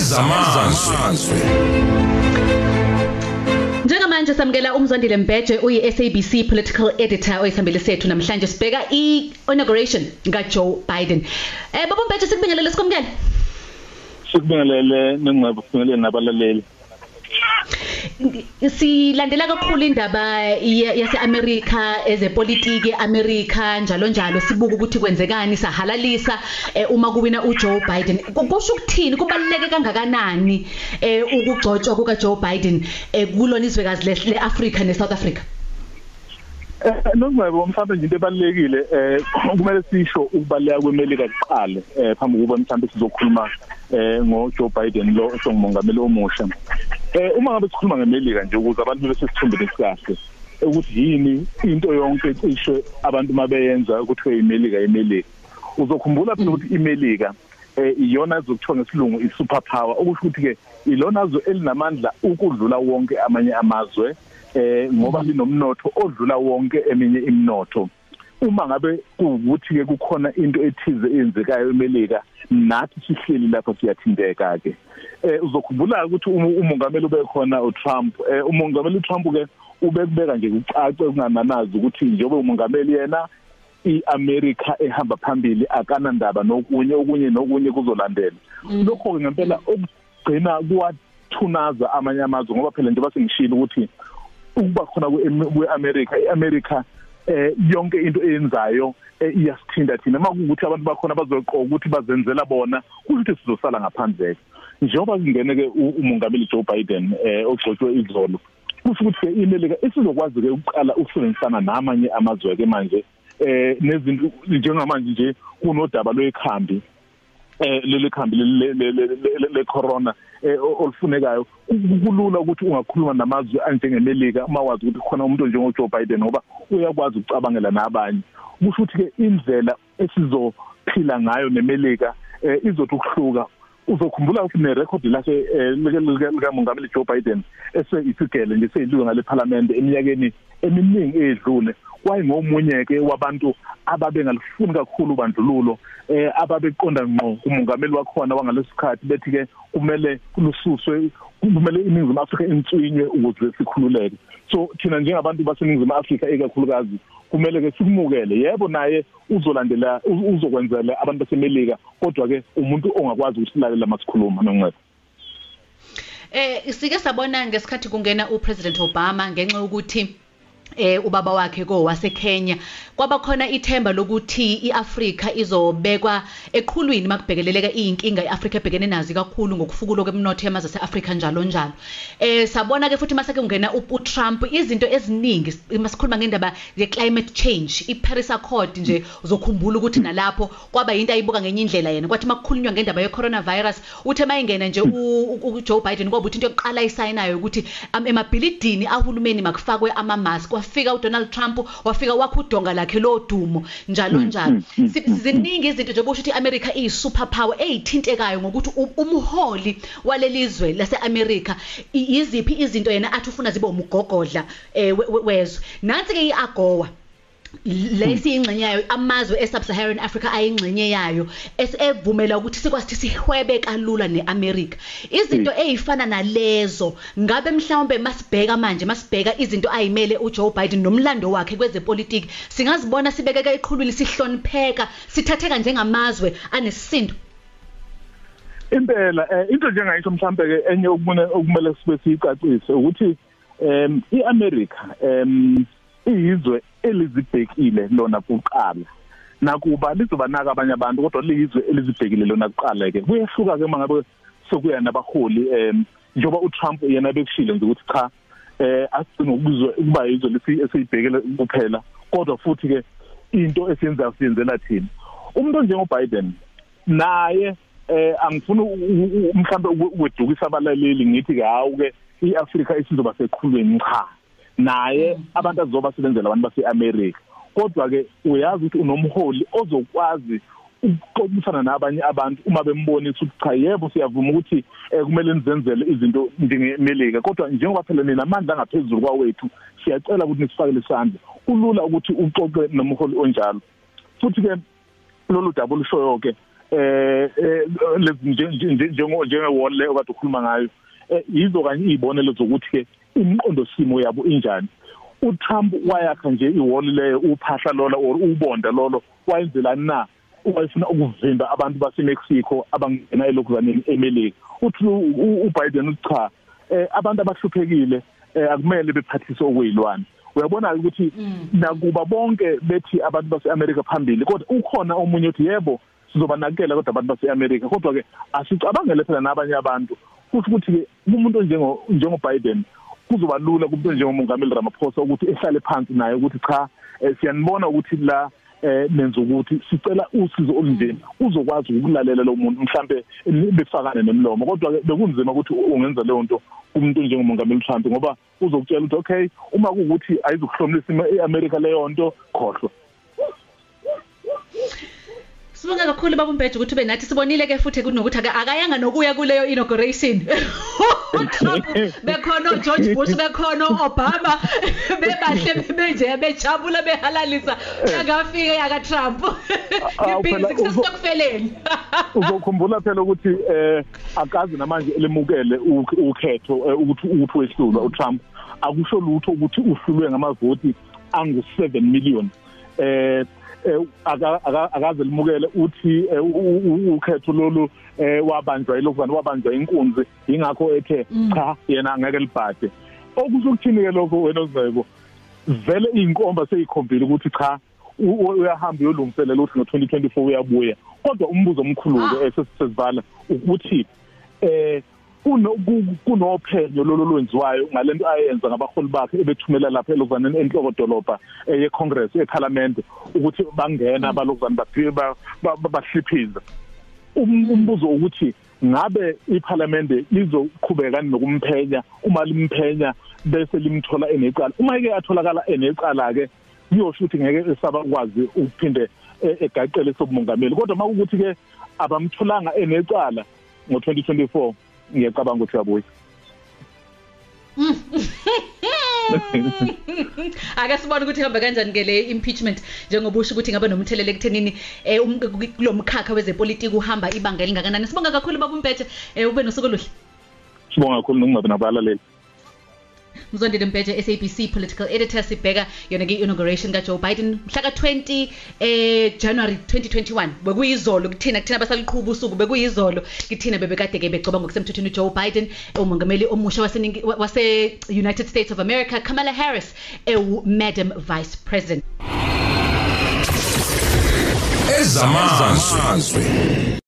ezamazwe Njengamanje samukela umzondile Mbheje uyi SABC political editor oyisambele sethu namhlanje sibheka i-inauguration kaJoe Biden. Eh baba Mbheje sikubingelele sikomkele. sikubingelele nengcebo sibingelele nabalaleli Silandela kakhulu indaba ya- yase-America ezepolitiki America njalo njalo sibuka ukuthi kwenzekani sahalalisa eh, uma kuwina uJoe Biden. Ku- Kusho ukuthini kubaluleke kangakanani eh ukugcotshwa kukaJoe Biden eh kulona izwekazi le- leAfrica neSouth Africa? Eh, nongcebo mhlawumbe nje into ebalekile eh kumele sisho ukubaleka kwemelika kuqale eh phambi kokuba mhlawumbe sizokhuluma eh ngoJoe Biden lo osongumongameli omusha eh uma ngabe sikhuluma ngemelika nje ukuze abantu bese sithumbele sikahle ukuthi yini into yonke cishe abantu mabeyenza ukuthi imelika imelika. Uzokhumbula phela ukuthi imelika eh iyona ezokuthiwa ngesilungu i-super power. Okusho ukuthi ke ilona zwe elinamandla ukudlula wonke amanye amazwe eh ngoba linomnotho odlula wonke eminye iminotho uma ngabe kuwukuthi ke kukhona into ethize eyenzekayo emelika nathi sihleli lapha siyathinteka ke eh uzokhumbula ukuthi um- umongameli ubekhona uTrump eh umongameli uTrump ke ubekubeka nje kucace kungananazi ukuthi njengoba umongameli yena iAmerica ehamba phambili akanandaba nokunye okunye nokunye kuzolandela. Lokho ke ngempela okugcina kuwathunaza amanye amazwe ngoba phela nje basengishilo ukuthi ukuba khona kweAmerica iAmerica eh yonke into eyenzayo eh, iyasithinda thina. Makuwukuthi abantu bakhona bazoqoqa ukuthi bazenzela bona kusho ukuthi sizosala ngaphandle. Njengoba kungene ke u- umongameli Joe Biden eh ogcotshwe izolo kusho ukuthi ke imelika isizokwazi ke ukuqala ukusebenzisana namanye amazwe ke manje eh nezinto njengamanje nje kunodaba lwekhambi. eh leli khambi le- le- le- le le corona eh olufunekayo kulula ukuthi ungakhuluma namazwe anjengemelika uma wazi ukuthi khona umuntu njengo Joe Biden ngoba uyakwazi ukucabangela nabanye. Kusho ukuthi ke indlela esizophila ngayo nemelika eh izothi ukuhluka. Uzokhumbula ukuthi nerecord lakhe eh, lika- lika lika mongameli Joe Biden eseyisigele nje seyilunga leParliament eminyakeni eminingi edlule kwayengomunye ke wabantu ababengalifuni kakhulu bandlululo eh ababeqonda ngqo kumongameli wakhona wangalesikhathi bethi ke kumele kulususwe kumele iningizimu Afrika intswinywe ukuze sikhululeke. So thina njengabantu baseningizimu Afrika ekakhulukazi kumele ke sikumukele. Yebo naye uzolandela u- uzokwenzela abantu basemelika kodwa ke umuntu ongakwazi ukusilalela masikhuluma nonqeba Eh sike sabona ngesikhathi kungena uPresident Obama ngenxa yokuthi eh ubaba wakhe ko waseKenya. Kwaba khona ithemba lokuthi iAfrika izobekwa eqhulwini makubhekeleleka inkinga iAfrika ebhekene nazo kakhulu ngokufukulo kwemnotho yamazwe aseAfrika njalo njalo. Eh sabona ke futhi mase kungena u- uTrump izinto eziningi masikhuluma ngendaba ye climate change iParis Accord nje uzokhumbula ukuthi nalapho kwaba yinto ayibuka ngenye indlela yena. Kwathi makukhulunywa ngendaba ye coronavirus uthe mayingena nje u- u- uJoe Biden kwaba ukuthi into yokuqala isayinayo ukuthi am- emabhilidini ahulumeni makufakwe ama mask wafika uDonald Trump wafika wakha udonga lakhe lo dumo. Njalo njalo. Si- ziningi izinto nje kusho ukuthi iAmerica iyi super power eyithintekayo ngokuthi u- umholi walelizwe laseAmerica. I- yiziphi izinto yena athi ufuna zibe umgogodla eh, we- we- wezwe? Nansi ke iAgowa lesi ingxenye yayo amazwe e-sub-Saharan Africa ayingxenye yayo esevumela ukuthi sikwazi ukuthi sihwebe kalula neAmerica izinto ezifana nalezo ngabe mhlawumbe masibheka manje masibheka izinto ayimele uJoe Biden nomlando wakhe kwezepolitiki singazibona sibekeka eqhulwini sihlonipheka sithatheka njengamazwe anesisindo? Impela eh, into njengayisho mhlambe ke enye okubone okumele sibe siyicacise ukuthi em iAmerica em iyizwe elizibhekile lona kuqala. Nakuba lizobanaka abanye abantu kodwa liyizwe elizibhekile lona kuqala ke kuyehluka ke mangabe sokuya nabaholi em njoba uTrump yena bekushilo nje ukuthi cha eh asigcina ukuzwe ukuba yizwe lesi esiyibhekele kuphela. Kodwa futhi ke into esiyenza siyenzela thina. Umuntu njengo Biden naye eh angifuni mhlambe ukwedukisa abalaleli ngithi ke hawu ke iAfrika isizoba seqhulweni cha. Naye abantu azoba sebenzela abantu baseAmerica kodwa ke uyazi ukuthi unomholi ozokwazi ukuxoxisana nabanye abantu uma bembonisa ukuthi cha yebo siyavuma ukuthi eh, kumele nizenzele izinto njengemelika kodwa njengoba phela nina amandla angaphezulu kwawethu siyacela ukuthi nisifakele isandla kulula ukuthi uxoxe nomholi onjalo. Futhi ke lolu daba olushoyo ke eh njengo njengewall le okade ukhuluma ngayo eh, yizo kanye izibonelo zokuthi ke umqondo simo yabo injani? uTrump wayakha nje iwall leyo uphahla lolo or ubonda lolo wayenzela na? Wayefuna ukuvimba abantu baseMexico abangena elokuzaneni eMelika. Uthi uBiden uthi cha eh abantu abahluphekile eh, akumele bephathise okuyilwane uyabona ukuthi Mm. nakuba bonke bethi abantu baseAmerica phambili kodwa ukhona omunye uthi yebo sizobanakekela kodwa abantu baseAmerica. Kodwa ke asicabangele phela nabanye abantu. Kusho ukuthi ke umuntu onjengo njengo Biden kuzoba lula kumuntu njengomongameli Ramaphosa ukuthi ehlale phansi naye ukuthi cha eh, siyanibona ukuthi la eh nenza ukuthi sicela usizo olunjeni uzokwazi ukulalela lo muntu mhlambe befakane nemlomo kodwa ke bekunzima ukuthi ungenza leyo nto umuntu njengomongameli Trump ngoba uzokutshela ukuthi okay uma kuukuthi ayizukuhlomlisa iAmerica leyo nto khohlwa. Sibonga kakhulu baba Mbheje ukuthi ube nathi sibonile ke futhi kunokuthi aka- akayanga nokuya kuleyo inauguration. bekhona uGeorge Bush bekhona uObama bebahle benje bejabula behalalisa akafike yaka Trump. Uzo- kusestokfeleni. uzokhumbula phela ukuthi eh akazi namanje elemukele uk- ukhetho eh, ukuthi ukuthi wehlulwa uTrump akusho lutho ukuthi uhlulwe ngamavoti angu 7 million eh eh, aka- aka- akaze limukele uthi eh, ukhetho lolu eh, wabanjwa ilokuzana wabanjwa inkunzi. Ingakho ethe cha yena angeke libhade. Okusho ukuthini ke lokho wena ozeko vele inkomba seyikhombile ukuthi cha uyahamba uyolungiselela ukuthi ngo2024 uyabuya. Kodwa umbuzo omkhulu Ah. ke esesivala ukuthi eh kunophenyo lolo lwenziwayo ngalento ayenza ngabaholi bakhe ebethumela lapha elokuzaneni enhloko dolobha eh, yeCongress eParliament ukuthi bangena balokuzana bafike ba- ba- ba- bahliphiza Um- umbuzo ukuthi ngabe iParliament lizoqhubeka nokumphenya uma limphenya bese limthola enecala? Uma ke atholakala enecala ke kuyosho ukuthi ngeke esaba ukwazi ukuphinde eh, egaqele sobumongameli kodwa makukuthi ke abamtholanga enecala ngo2024 ngiyacabanga ukuthi uyabuya Ake sibone ukuthi hamba kanjani ke le impeachment njengoba usho ukuthi ngabe nomthelele ekuthenini eh um- kulomkhakha wezepolitiki uhamba ibanga elingakanani. Sibonga kakhulu baba Mbheje eh ube nosuku oluhle. sibonga kakhulu nokungabi nabalaleli Mzondile Mbheje SABC political editor sibheka yona ke inauguration ka Joe Biden mhla ka 20 eh January 2021 bekuyizolo kuthina kuthina basaliqhuba usuku bekuyizolo kithina bebekade ke becoba ngokusemthethweni Joe Biden umongameli omusha wase wase United States of America Kamala Harris ewu Madam Vice President. Ezamazwe.